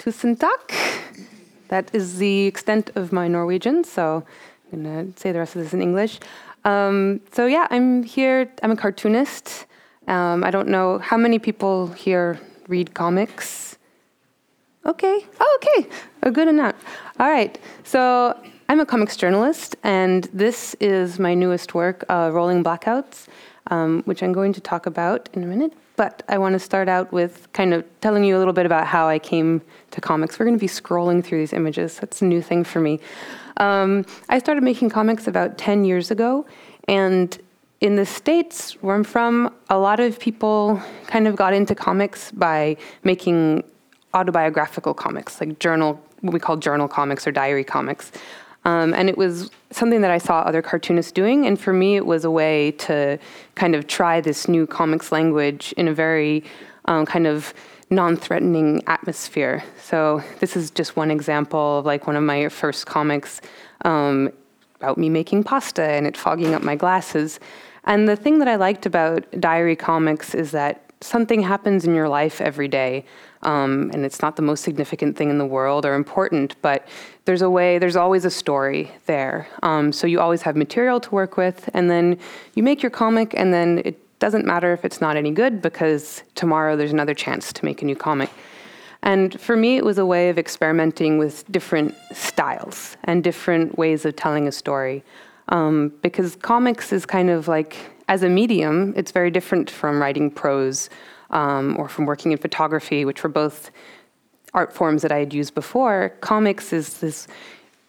Tusen takk. That is the extent of my Norwegian, so I'm going to say the rest of this in English. Um, so, yeah, I'm here. I'm a cartoonist. Um, I don't know how many people here read comics. Okay. Oh, okay. A good enough. All right. So, I'm a comics journalist, and this is my newest work, uh, Rolling Blackouts, um, which I'm going to talk about in a minute. But I want to start out with kind of telling you a little bit about how I came to comics. We're going to be scrolling through these images. That's a new thing for me. Um, I started making comics about 10 years ago, and in the States, where I'm from, a lot of people kind of got into comics by making autobiographical comics, like journal, what we call journal comics or diary comics. Um, and it was something that I saw other cartoonists doing. And for me, it was a way to kind of try this new comics language in a very um, kind of non threatening atmosphere. So, this is just one example of like one of my first comics um, about me making pasta and it fogging up my glasses. And the thing that I liked about diary comics is that something happens in your life every day. Um, and it's not the most significant thing in the world or important, but there's a way, there's always a story there. Um, so you always have material to work with, and then you make your comic, and then it doesn't matter if it's not any good because tomorrow there's another chance to make a new comic. And for me, it was a way of experimenting with different styles and different ways of telling a story. Um, because comics is kind of like, as a medium, it's very different from writing prose um, or from working in photography, which were both art forms that I had used before. Comics is this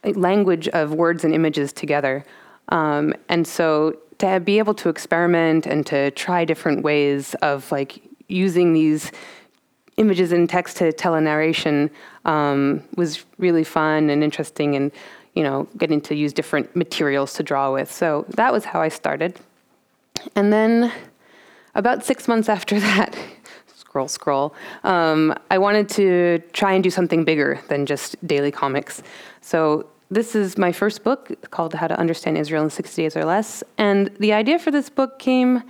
language of words and images together. Um, and so to be able to experiment and to try different ways of like using these images and text to tell a narration um, was really fun and interesting and you know getting to use different materials to draw with so that was how i started and then about six months after that scroll scroll um, i wanted to try and do something bigger than just daily comics so this is my first book called How to Understand Israel in 60 Days or Less. And the idea for this book came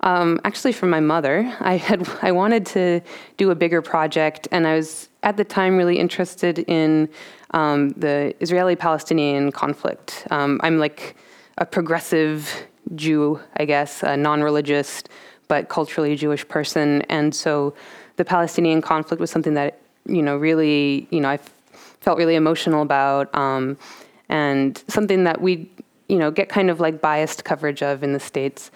um, actually from my mother. I had I wanted to do a bigger project, and I was at the time really interested in um, the Israeli-Palestinian conflict. Um, I'm like a progressive Jew, I guess, a non-religious but culturally Jewish person, and so the Palestinian conflict was something that you know really you know I felt really emotional about, um, and something that we, you know, get kind of like biased coverage of in the states.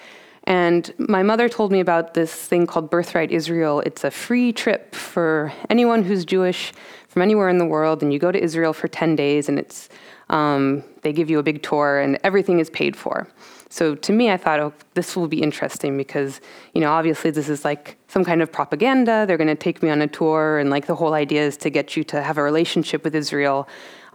And my mother told me about this thing called Birthright Israel. It's a free trip for anyone who's Jewish from anywhere in the world, and you go to Israel for 10 days, and it's um, they give you a big tour, and everything is paid for. So to me, I thought, oh, this will be interesting because, you know, obviously this is like some kind of propaganda. They're going to take me on a tour, and like the whole idea is to get you to have a relationship with Israel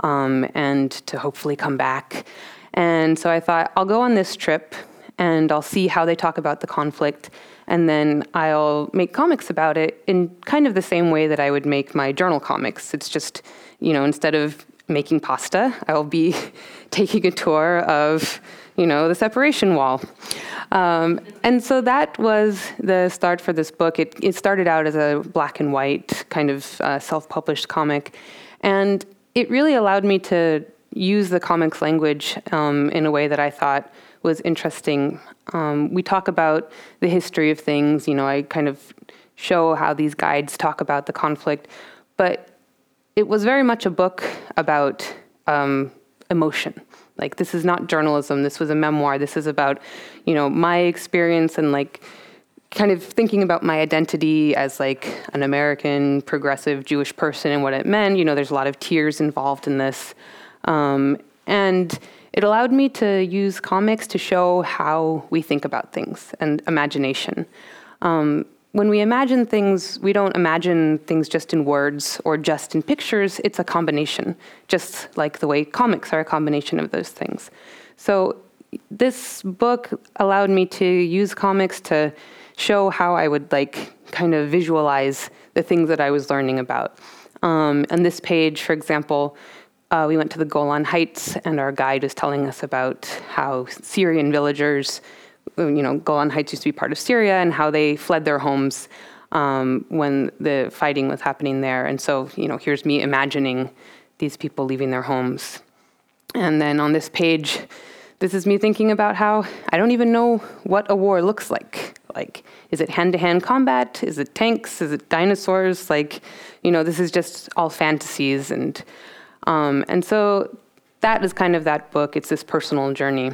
um, and to hopefully come back. And so I thought, I'll go on this trip and I'll see how they talk about the conflict. And then I'll make comics about it in kind of the same way that I would make my journal comics. It's just, you know, instead of making pasta, I'll be taking a tour of you know, the separation wall. Um, and so that was the start for this book. It, it started out as a black and white kind of uh, self published comic. And it really allowed me to use the comics language um, in a way that I thought was interesting. Um, we talk about the history of things, you know, I kind of show how these guides talk about the conflict, but it was very much a book about um, emotion. Like this is not journalism. This was a memoir. This is about, you know, my experience and like kind of thinking about my identity as like an American progressive Jewish person and what it meant. You know, there's a lot of tears involved in this. Um, and it allowed me to use comics to show how we think about things and imagination. Um, when we imagine things, we don't imagine things just in words or just in pictures. It's a combination, just like the way comics are a combination of those things. So, this book allowed me to use comics to show how I would like kind of visualize the things that I was learning about. Um, on this page, for example, uh, we went to the Golan Heights, and our guide was telling us about how Syrian villagers you know, Golan Heights used to be part of Syria and how they fled their homes um, when the fighting was happening there. And so, you know, here's me imagining these people leaving their homes. And then on this page, this is me thinking about how I don't even know what a war looks like. Like, is it hand to hand combat? Is it tanks? Is it dinosaurs? Like, you know, this is just all fantasies. And, um, and so that is kind of that book. It's this personal journey.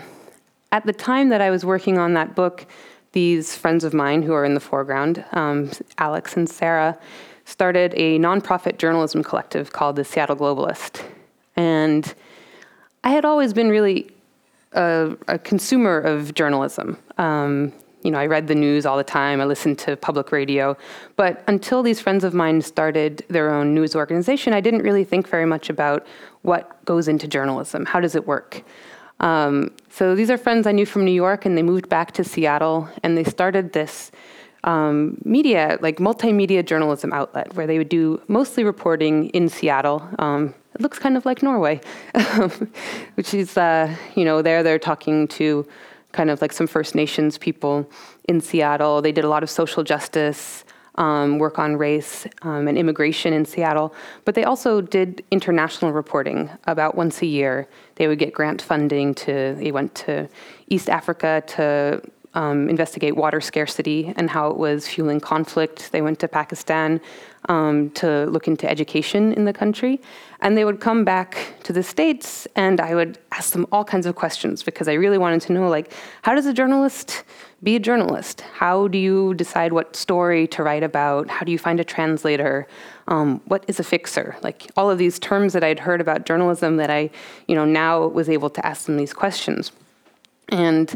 At the time that I was working on that book, these friends of mine who are in the foreground, um, Alex and Sarah, started a nonprofit journalism collective called the Seattle Globalist. And I had always been really a, a consumer of journalism. Um, you know, I read the news all the time, I listened to public radio. But until these friends of mine started their own news organization, I didn't really think very much about what goes into journalism. How does it work? Um, so these are friends I knew from New York, and they moved back to Seattle, and they started this um, media, like multimedia journalism outlet, where they would do mostly reporting in Seattle. Um, it looks kind of like Norway, which is, uh, you know, there they're talking to kind of like some First Nations people in Seattle. They did a lot of social justice um, work on race um, and immigration in Seattle, but they also did international reporting about once a year. They would get grant funding to, they went to East Africa to um, investigate water scarcity and how it was fueling conflict. They went to Pakistan um, to look into education in the country. And they would come back to the States, and I would ask them all kinds of questions because I really wanted to know like, how does a journalist be a journalist? How do you decide what story to write about? How do you find a translator? Um, what is a fixer? Like all of these terms that I'd heard about journalism that I, you know, now was able to ask them these questions. And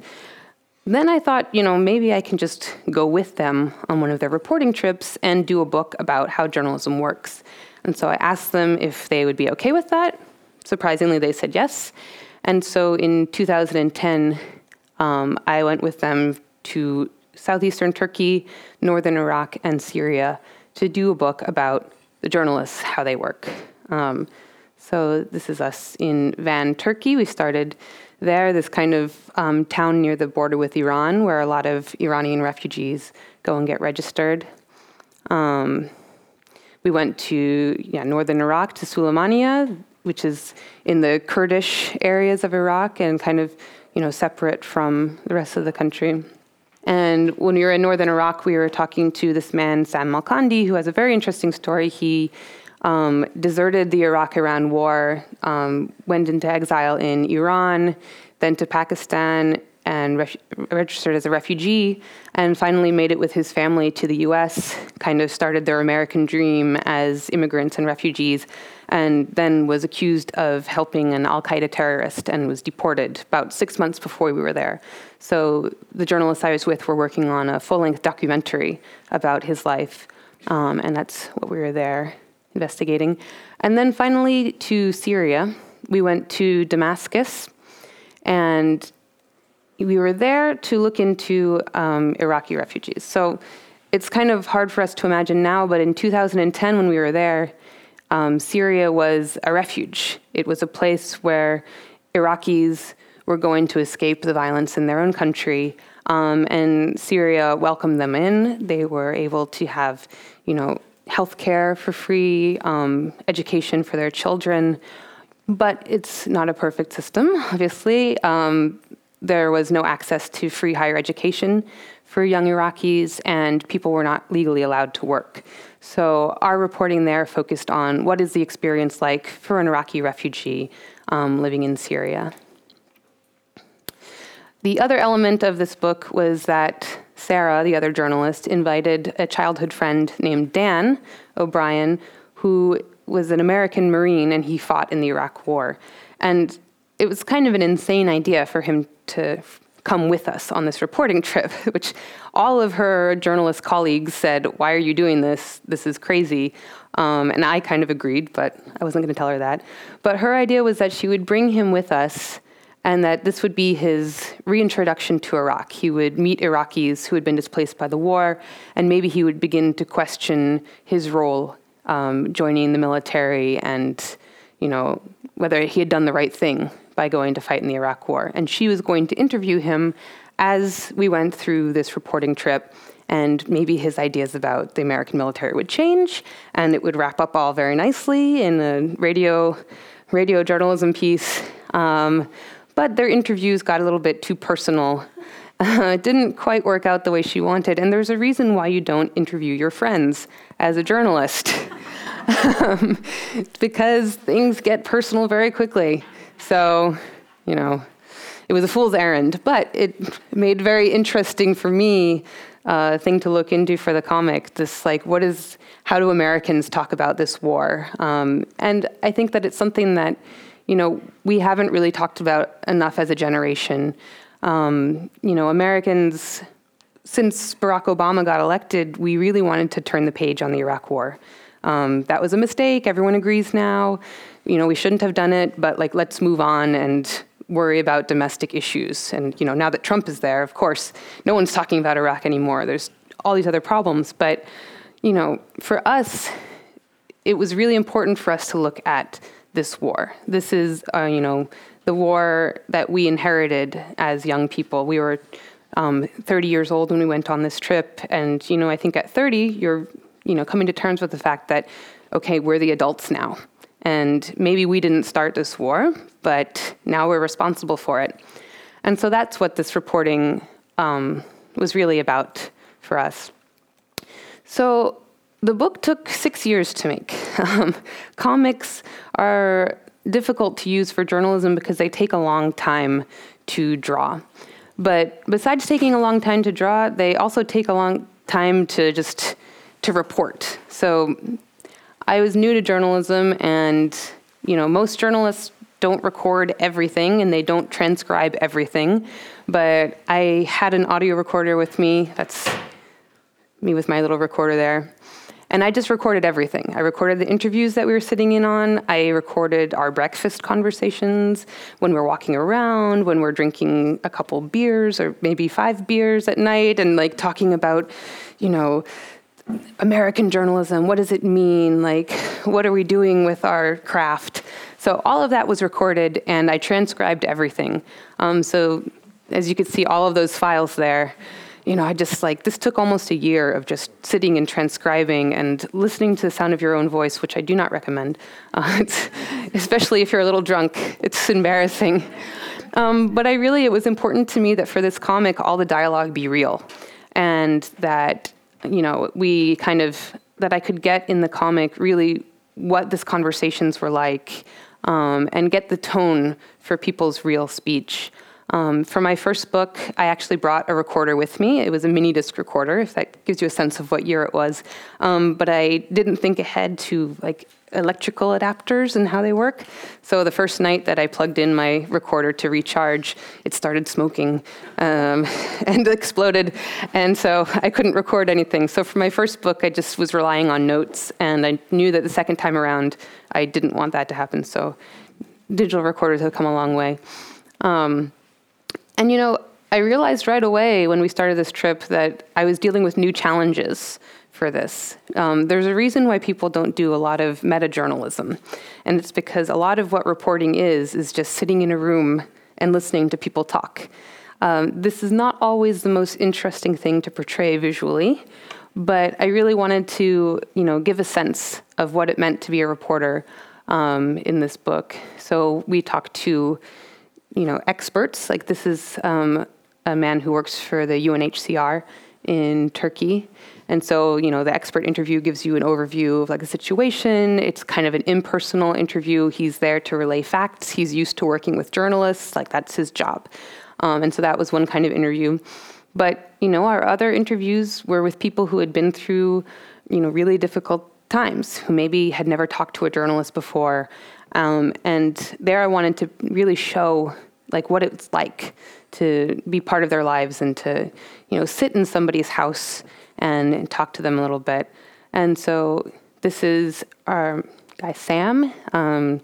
then I thought, you know, maybe I can just go with them on one of their reporting trips and do a book about how journalism works. And so I asked them if they would be okay with that. Surprisingly, they said yes. And so in 2010, um, I went with them to southeastern Turkey, northern Iraq, and Syria to do a book about the journalists, how they work. Um, so this is us in Van, Turkey. We started there, this kind of um, town near the border with Iran, where a lot of Iranian refugees go and get registered. Um, we went to yeah, northern Iraq to Sulaymaniyah, which is in the Kurdish areas of Iraq and kind of you know separate from the rest of the country. And when we were in northern Iraq, we were talking to this man Sam Malkandi, who has a very interesting story. He um, deserted the Iraq Iran war, um, went into exile in Iran, then to Pakistan, and ref- registered as a refugee, and finally made it with his family to the US, kind of started their American dream as immigrants and refugees, and then was accused of helping an Al Qaeda terrorist and was deported about six months before we were there. So the journalists I was with were working on a full length documentary about his life, um, and that's what we were there investigating. And then finally to Syria. We went to Damascus and we were there to look into um, Iraqi refugees. So it's kind of hard for us to imagine now, but in 2010, when we were there, um, Syria was a refuge. It was a place where Iraqis were going to escape the violence in their own country, um, and Syria welcomed them in. They were able to have, you know, health care for free, um, education for their children. But it's not a perfect system, obviously. Um, there was no access to free higher education for young Iraqis, and people were not legally allowed to work. So, our reporting there focused on what is the experience like for an Iraqi refugee um, living in Syria. The other element of this book was that Sarah, the other journalist, invited a childhood friend named Dan O'Brien, who was an American Marine and he fought in the Iraq War. And it was kind of an insane idea for him to come with us on this reporting trip, which all of her journalist colleagues said, Why are you doing this? This is crazy. Um, and I kind of agreed, but I wasn't going to tell her that. But her idea was that she would bring him with us and that this would be his reintroduction to Iraq. He would meet Iraqis who had been displaced by the war, and maybe he would begin to question his role um, joining the military and, you know, whether he had done the right thing by going to fight in the Iraq War. And she was going to interview him as we went through this reporting trip and maybe his ideas about the American military would change, and it would wrap up all very nicely in a radio radio journalism piece. Um, but their interviews got a little bit too personal. Uh, it didn't quite work out the way she wanted, and there's a reason why you don't interview your friends as a journalist. um, because things get personal very quickly. So, you know, it was a fool's errand, but it made very interesting for me uh, thing to look into for the comic. This like, what is? How do Americans talk about this war? Um, and I think that it's something that, you know, we haven't really talked about enough as a generation. Um, you know, Americans, since Barack Obama got elected, we really wanted to turn the page on the Iraq War. Um, that was a mistake. Everyone agrees now. You know, we shouldn't have done it, but like, let's move on and worry about domestic issues. And you know, now that Trump is there, of course, no one's talking about Iraq anymore. There's all these other problems, but you know, for us, it was really important for us to look at this war. This is, uh, you know, the war that we inherited as young people. We were um, 30 years old when we went on this trip, and you know, I think at 30, you're, you know, coming to terms with the fact that, okay, we're the adults now. And maybe we didn't start this war, but now we're responsible for it. And so that's what this reporting um, was really about for us. So the book took six years to make. Um, comics are difficult to use for journalism because they take a long time to draw. But besides taking a long time to draw, they also take a long time to just to report. So I was new to journalism, and you know, most journalists don't record everything and they don't transcribe everything. But I had an audio recorder with me. That's me with my little recorder there. And I just recorded everything. I recorded the interviews that we were sitting in on. I recorded our breakfast conversations when we're walking around, when we're drinking a couple beers or maybe five beers at night and like talking about, you know, American journalism, what does it mean? Like, what are we doing with our craft? So, all of that was recorded, and I transcribed everything. Um, so, as you can see, all of those files there, you know, I just like, this took almost a year of just sitting and transcribing and listening to the sound of your own voice, which I do not recommend, uh, especially if you're a little drunk. It's embarrassing. Um, but I really, it was important to me that for this comic, all the dialogue be real. And that you know, we kind of, that I could get in the comic really what these conversations were like um, and get the tone for people's real speech. Um, for my first book, I actually brought a recorder with me. It was a mini disc recorder, if that gives you a sense of what year it was. Um, but I didn't think ahead to like electrical adapters and how they work. So the first night that I plugged in my recorder to recharge, it started smoking um, and exploded. And so I couldn't record anything. So for my first book, I just was relying on notes. And I knew that the second time around, I didn't want that to happen. So digital recorders have come a long way. Um, and you know, I realized right away when we started this trip that I was dealing with new challenges for this. Um, there's a reason why people don't do a lot of meta journalism, and it's because a lot of what reporting is is just sitting in a room and listening to people talk. Um, this is not always the most interesting thing to portray visually, but I really wanted to, you know, give a sense of what it meant to be a reporter um, in this book. So we talked to, you know, experts. Like this is um, a man who works for the UNHCR in Turkey, and so, you know, the expert interview gives you an overview of like a situation. It's kind of an impersonal interview. He's there to relay facts. He's used to working with journalists. Like that's his job. Um, and so that was one kind of interview. But, you know, our other interviews were with people who had been through, you know, really difficult times, who maybe had never talked to a journalist before. Um, and there I wanted to really show like what it's like to be part of their lives and to, you know, sit in somebody's house and talk to them a little bit. And so this is our guy Sam. Um,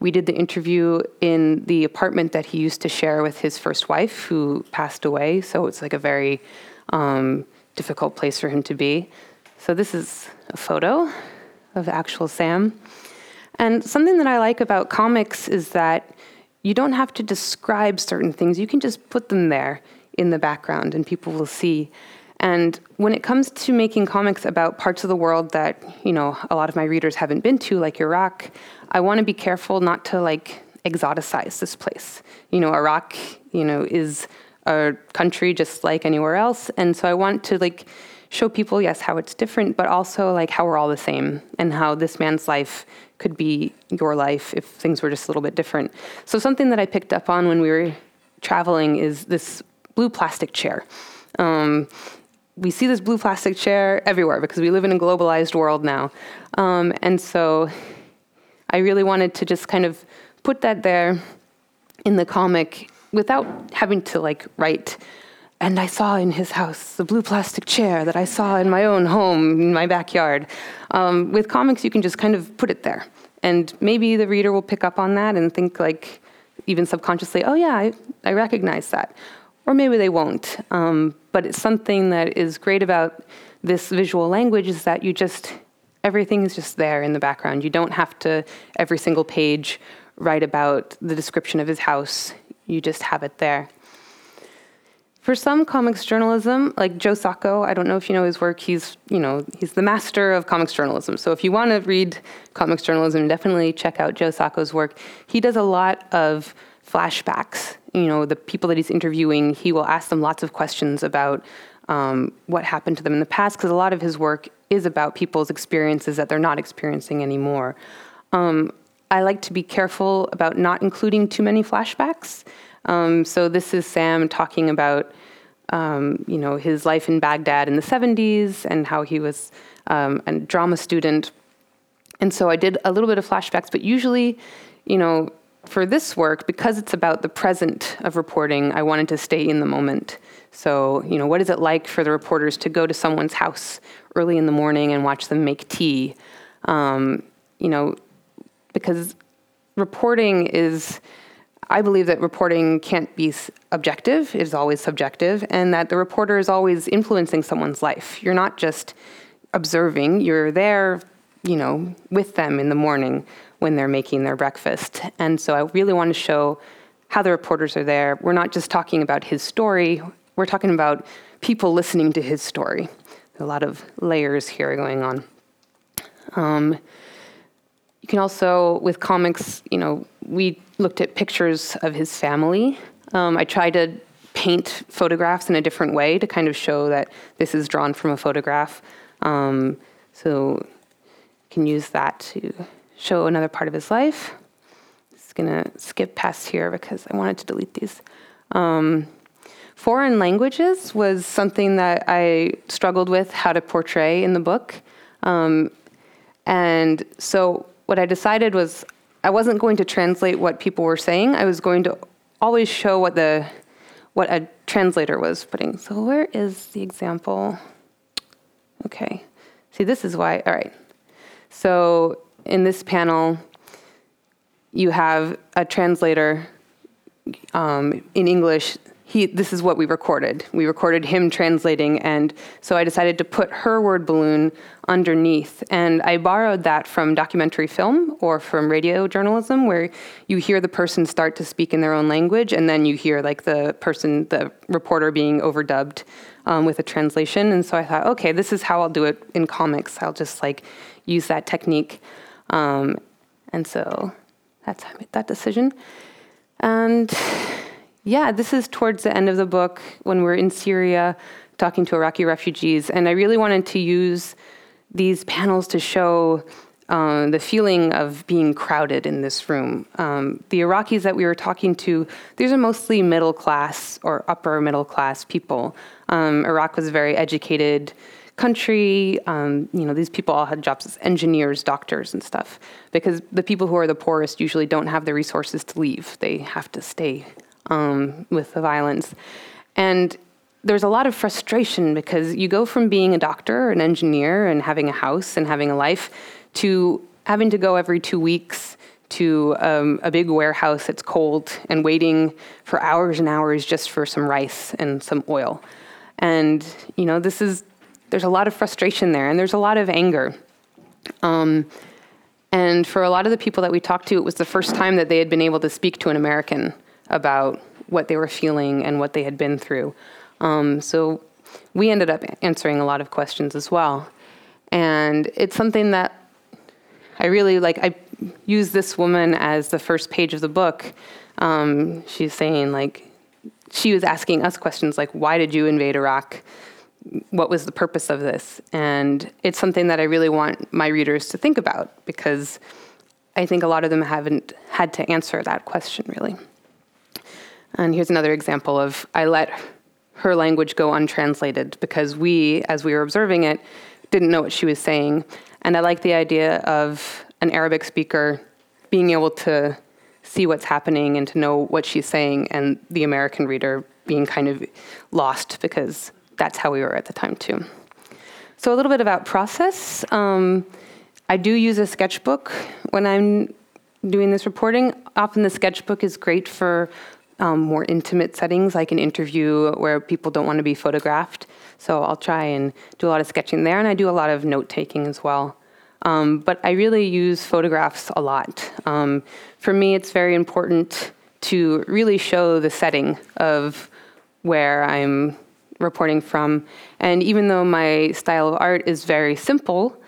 we did the interview in the apartment that he used to share with his first wife, who passed away. So it's like a very um, difficult place for him to be. So this is a photo of actual Sam. And something that I like about comics is that you don't have to describe certain things, you can just put them there in the background and people will see. And when it comes to making comics about parts of the world that, you know, a lot of my readers haven't been to, like Iraq, I want to be careful not to like exoticize this place. You know, Iraq, you know, is a country just like anywhere else. And so I want to like show people, yes, how it's different, but also like how we're all the same and how this man's life could be your life if things were just a little bit different. So something that I picked up on when we were traveling is this blue plastic chair. Um, we see this blue plastic chair everywhere because we live in a globalized world now. Um, and so I really wanted to just kind of put that there in the comic without having to like write. And I saw in his house the blue plastic chair that I saw in my own home, in my backyard. Um, with comics, you can just kind of put it there. And maybe the reader will pick up on that and think, like, even subconsciously, oh, yeah, I, I recognize that or maybe they won't. Um, but it's something that is great about this visual language is that you just everything is just there in the background. You don't have to every single page write about the description of his house. You just have it there. For some comics journalism, like Joe Sacco, I don't know if you know his work. He's, you know, he's the master of comics journalism. So if you want to read comics journalism, definitely check out Joe Sacco's work. He does a lot of flashbacks. You know, the people that he's interviewing, he will ask them lots of questions about um, what happened to them in the past, because a lot of his work is about people's experiences that they're not experiencing anymore. Um, I like to be careful about not including too many flashbacks. Um, so this is Sam talking about, um, you know, his life in Baghdad in the 70s and how he was um, a drama student. And so I did a little bit of flashbacks, but usually, you know, for this work, because it's about the present of reporting, I wanted to stay in the moment. So, you know, what is it like for the reporters to go to someone's house early in the morning and watch them make tea? Um, you know, because reporting is, I believe that reporting can't be objective, it is always subjective, and that the reporter is always influencing someone's life. You're not just observing, you're there, you know, with them in the morning when they're making their breakfast. And so I really want to show how the reporters are there. We're not just talking about his story, we're talking about people listening to his story. A lot of layers here going on. Um, you can also, with comics, you know, we looked at pictures of his family. Um, I tried to paint photographs in a different way to kind of show that this is drawn from a photograph. Um, so you can use that to show another part of his life. Just gonna skip past here because I wanted to delete these. Um, foreign languages was something that I struggled with how to portray in the book. Um, and so what I decided was I wasn't going to translate what people were saying. I was going to always show what the what a translator was putting. So where is the example? Okay. See, this is why. All right. So in this panel, you have a translator um, in English. He, this is what we recorded. We recorded him translating, and so I decided to put her word balloon underneath. And I borrowed that from documentary film or from radio journalism, where you hear the person start to speak in their own language, and then you hear like the person, the reporter, being overdubbed um, with a translation. And so I thought, okay, this is how I'll do it in comics. I'll just like use that technique. Um, and so that's how I made that decision. And yeah, this is towards the end of the book when we're in Syria talking to Iraqi refugees. And I really wanted to use these panels to show um, the feeling of being crowded in this room. Um, the Iraqis that we were talking to, these are mostly middle class or upper middle class people. Um, Iraq was a very educated country. Um, you know, these people all had jobs as engineers, doctors, and stuff. Because the people who are the poorest usually don't have the resources to leave. They have to stay um, with the violence. And there's a lot of frustration because you go from being a doctor, an engineer, and having a house and having a life to having to go every two weeks to um, a big warehouse that's cold and waiting for hours and hours just for some rice and some oil. And, you know, this is there's a lot of frustration there and there's a lot of anger. Um, and for a lot of the people that we talked to, it was the first time that they had been able to speak to an American about what they were feeling and what they had been through. Um, so we ended up answering a lot of questions as well. And it's something that I really like. I use this woman as the first page of the book. Um, she's saying, like, she was asking us questions like, why did you invade Iraq? What was the purpose of this? And it's something that I really want my readers to think about because I think a lot of them haven't had to answer that question really. And here's another example of I let her language go untranslated because we, as we were observing it, didn't know what she was saying. And I like the idea of an Arabic speaker being able to see what's happening and to know what she's saying, and the American reader being kind of lost because that's how we were at the time, too. So, a little bit about process. Um, I do use a sketchbook when I'm doing this reporting. Often the sketchbook is great for um, more intimate settings, like an interview where people don't want to be photographed. So I'll try and do a lot of sketching there, and I do a lot of note taking as well. Um, but I really use photographs a lot. Um, for me, it's very important to really show the setting of where I'm reporting from. And even though my style of art is very simple,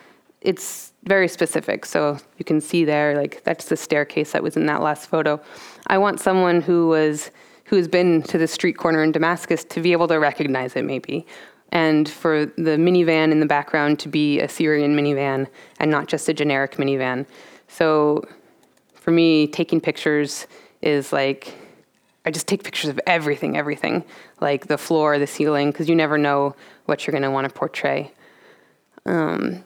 it's very specific. So you can see there, like that's the staircase that was in that last photo. I want someone who was who has been to the street corner in Damascus to be able to recognize it, maybe. And for the minivan in the background to be a Syrian minivan and not just a generic minivan. So for me, taking pictures is like I just take pictures of everything, everything, like the floor, the ceiling, because you never know what you're going to want to portray. Um,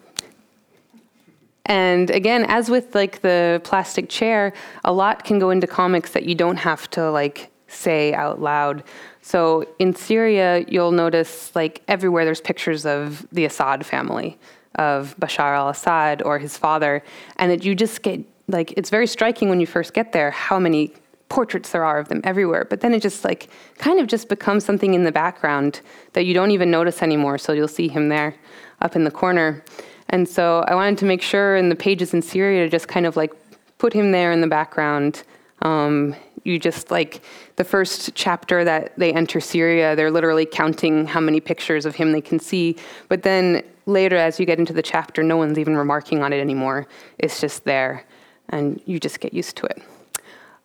and again, as with like the plastic chair, a lot can go into comics that you don't have to like say out loud. So in Syria, you'll notice like everywhere there's pictures of the Assad family, of Bashar al-Assad or his father, and that you just get like it's very striking when you first get there how many portraits there are of them everywhere. But then it just like kind of just becomes something in the background that you don't even notice anymore. So you'll see him there up in the corner. And so I wanted to make sure in the pages in Syria to just kind of like put him there in the background. Um, you just like the first chapter that they enter Syria, they're literally counting how many pictures of him they can see. But then later, as you get into the chapter, no one's even remarking on it anymore. It's just there, and you just get used to it.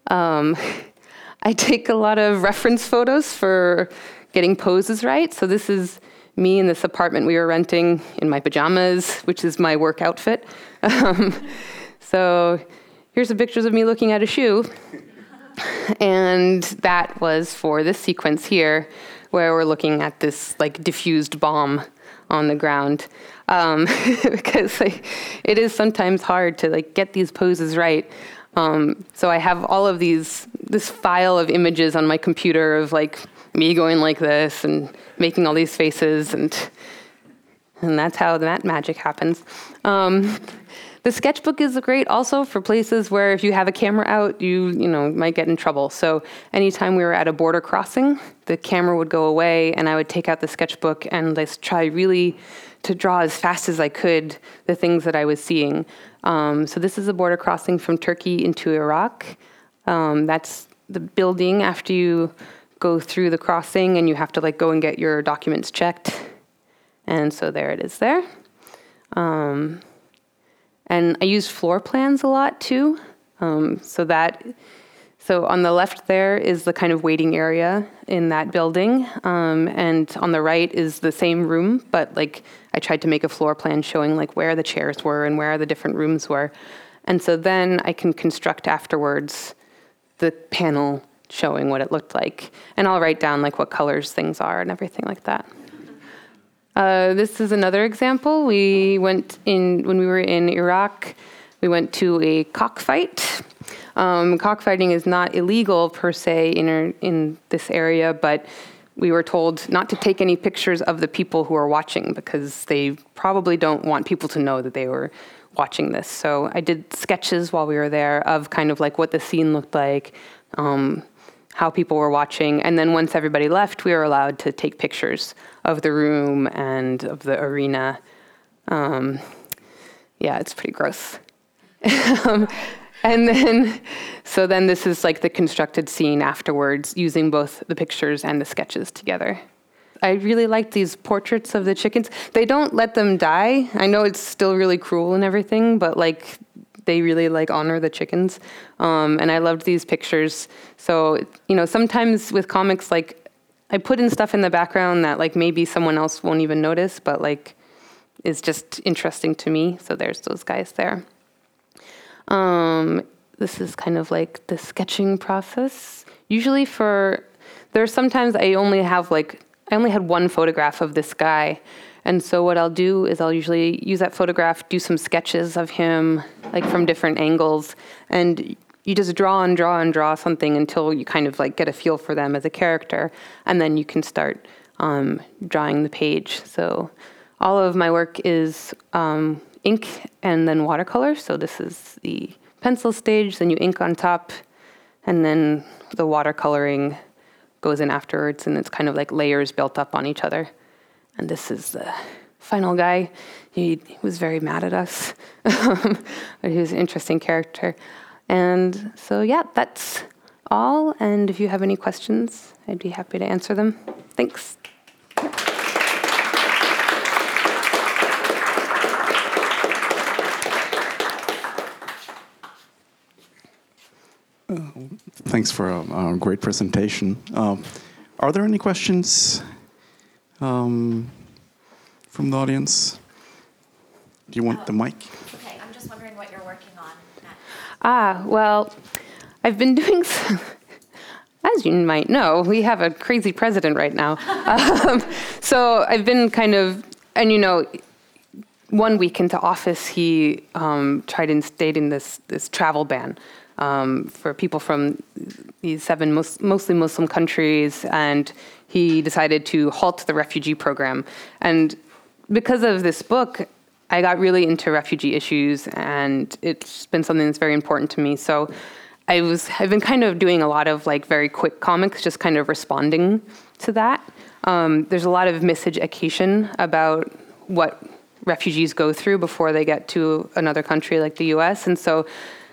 Um, I take a lot of reference photos for getting poses right. So this is me in this apartment we were renting in my pajamas, which is my work outfit. Um, so here's some pictures of me looking at a shoe. And that was for this sequence here, where we're looking at this like diffused bomb on the ground. Um, because like, it is sometimes hard to like get these poses right. Um, so I have all of these, this file of images on my computer of like me going like this and making all these faces, and and that's how that magic happens. Um, the sketchbook is great also for places where if you have a camera out, you you know might get in trouble. So anytime we were at a border crossing, the camera would go away, and I would take out the sketchbook and just try really to draw as fast as I could the things that I was seeing. Um, so this is a border crossing from Turkey into Iraq. Um, that's the building after you go through the crossing and you have to like go and get your documents checked. And so there it is there. Um, and I use floor plans a lot too. Um, so that so on the left there is the kind of waiting area in that building, um, and on the right is the same room, but like I tried to make a floor plan showing like where the chairs were and where the different rooms were, and so then I can construct afterwards the panel showing what it looked like. And I'll write down like what colors things are and everything like that. Uh, this is another example. We went in, when we were in Iraq, we went to a cockfight. Um, cockfighting is not illegal per se in, in this area, but we were told not to take any pictures of the people who are watching because they probably don't want people to know that they were watching this. So I did sketches while we were there of kind of like what the scene looked like, um, how people were watching. And then once everybody left, we were allowed to take pictures of the room and of the arena. Um, yeah, it's pretty gross. um, and then, so then this is like the constructed scene afterwards, using both the pictures and the sketches together. I really like these portraits of the chickens. They don't let them die. I know it's still really cruel and everything, but like they really like honor the chickens. Um, and I loved these pictures. So you know, sometimes with comics, like I put in stuff in the background that like maybe someone else won't even notice, but like is just interesting to me. So there's those guys there. Um, this is kind of like the sketching process. Usually for there's sometimes I only have like I only had one photograph of this guy. And so what I'll do is I'll usually use that photograph, do some sketches of him like from different angles and you just draw and draw and draw something until you kind of like get a feel for them as a character and then you can start um, drawing the page. So all of my work is um, ink and then watercolor. So this is the pencil stage, then you ink on top, and then the watercoloring goes in afterwards, and it's kind of like layers built up on each other. And this is the final guy. He, was very mad at us, but he was an interesting character. And so, yeah, that's all. And if you have any questions, I'd be happy to answer them. Thanks. Thanks for a, a great presentation. Uh, are there any questions um, from the audience? Do you want oh, the mic? Okay, I'm just wondering what you're working on. Next. Ah, well, I've been doing some, as you might know, we have a crazy president right now. um, so I've been kind of, and you know, one week into office, he um, tried instating this this travel ban um, for people from these seven most, mostly Muslim countries, and he decided to halt the refugee program. And because of this book, I got really into refugee issues, and it's been something that's very important to me. So I was I've been kind of doing a lot of like very quick comics, just kind of responding to that. Um, there's a lot of miseducation about what refugees go through before they get to another country like the U.S. And so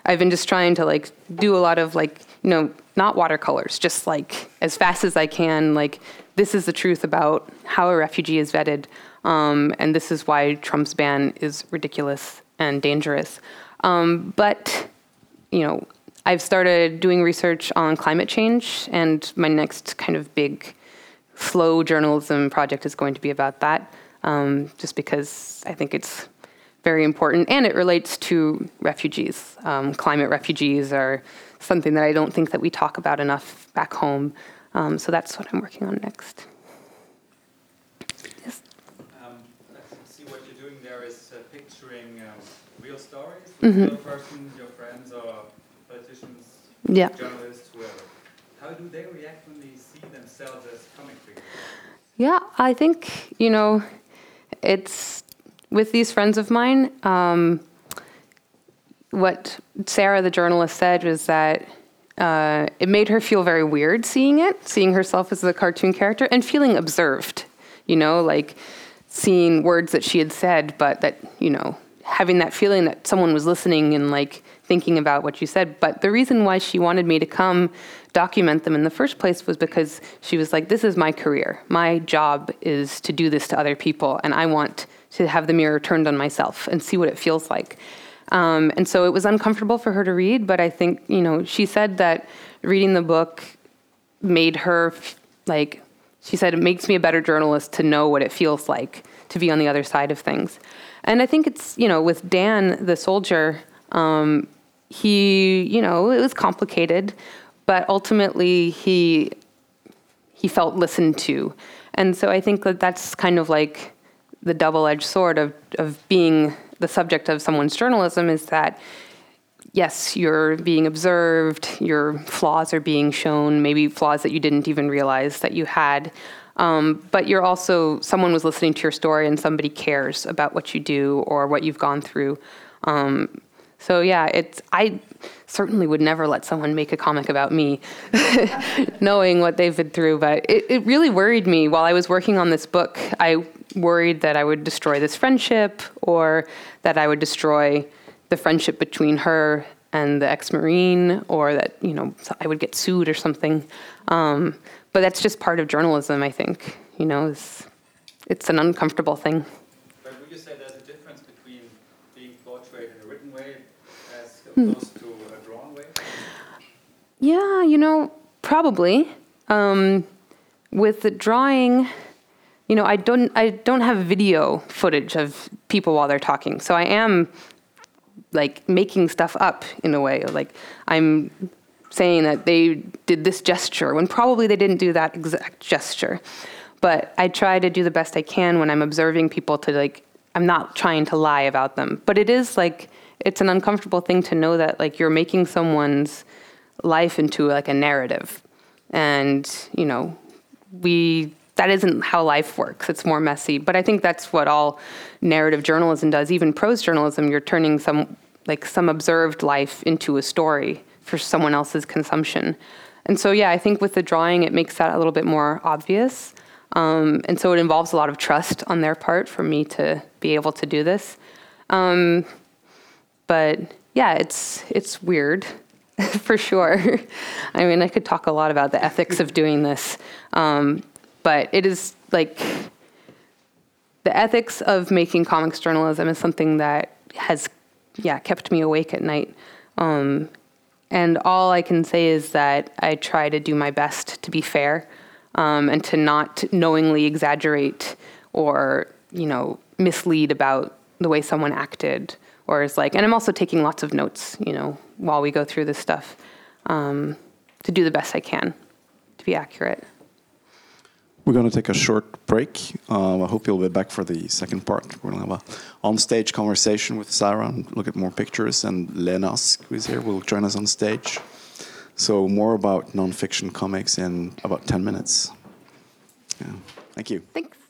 I've been just trying to like do a lot of like you know not watercolors, just like as fast as I can. Like this is the truth about how a refugee is vetted, um, and this is why Trump's ban is ridiculous and dangerous. Um, but you know, I've started doing research on climate change, and my next kind of big slow journalism project is going to be about that. Um, just because I think it's very important, and it relates to refugees. Um, climate refugees are something that I don't think that we talk about enough back home. Um, so that's what I'm working on next. Yes. Um, I see what you're doing there is uh, picturing um, real stories, mm-hmm. real persons, your friends or politicians, yeah. journalists, whoever. How do they react when they see themselves as comic figures? Yeah, I think you know, it's with these friends of mine, um, what Sarah, the journalist, said was that uh, it made her feel very weird seeing it, seeing herself as a cartoon character, and feeling observed. You know, like seeing words that she had said, but that you know, having that feeling that someone was listening and like thinking about what you said. But the reason why she wanted me to come document them in the first place was because she was like, "This is my career. My job is to do this to other people, and I want." To have the mirror turned on myself and see what it feels like. Um, and so it was uncomfortable for her to read, but I think, you know, she said that reading the book made her like, she said, it makes me a better journalist to know what it feels like to be on the other side of things. And I think it's, you know, with Dan, the soldier, um, he, you know, it was complicated, but ultimately he, he felt listened to. And so I think that that's kind of like the double-edged sword of, of being the subject of someone's journalism is that yes, you're being observed, your flaws are being shown, maybe flaws that you didn't even realize that you had. Um, but you're also, someone was listening to your story and somebody cares about what you do or what you've gone through. Um, so yeah, it's, I certainly would never let someone make a comic about me, knowing what they've been through. But it, it really worried me while I was working on this book. I worried that I would destroy this friendship or that I would destroy the friendship between her and the ex-marine or that you know I would get sued or something. Um, but that's just part of journalism, I think. you know, is it's an uncomfortable thing. But would you say there's a difference between being portrayed in a written way Hmm. Yeah, you know, probably. Um, with the drawing, you know, I don't I don't have video footage of people while they're talking, so I am like making stuff up in a way. Like I'm saying that they did this gesture when probably they didn't do that exact gesture. But I try to do the best I can when I'm observing people to like I'm not trying to lie about them. But it is like it's an uncomfortable thing to know that like you're making someone's life into like a narrative. And, you know, we that isn't how life works. It's more messy. But I think that's what all narrative journalism does. Even prose journalism, you're turning some like some observed life into a story for someone else's consumption. And so yeah, I think with the drawing it makes that a little bit more obvious. Um, and so it involves a lot of trust on their part for me to be able to do this. Um, but yeah, it's it's weird for sure. I mean, I could talk a lot about the ethics of doing this, um, but it is like the ethics of making comics journalism is something that has, yeah, kept me awake at night. Um, and all I can say is that I try to do my best to be fair um, and to not knowingly exaggerate or, you know, mislead about the way someone acted or is like, and I'm also taking lots of notes, you know, while we go through this stuff um, to do the best I can to be accurate. We're going to take a short break. Um, I hope you'll be back for the second part. We're going to have a on-stage conversation with Sarah and look at more pictures. And Lenas, who is here, will join us on stage. So more about nonfiction comics in about 10 minutes. Yeah. Thank you. Thanks.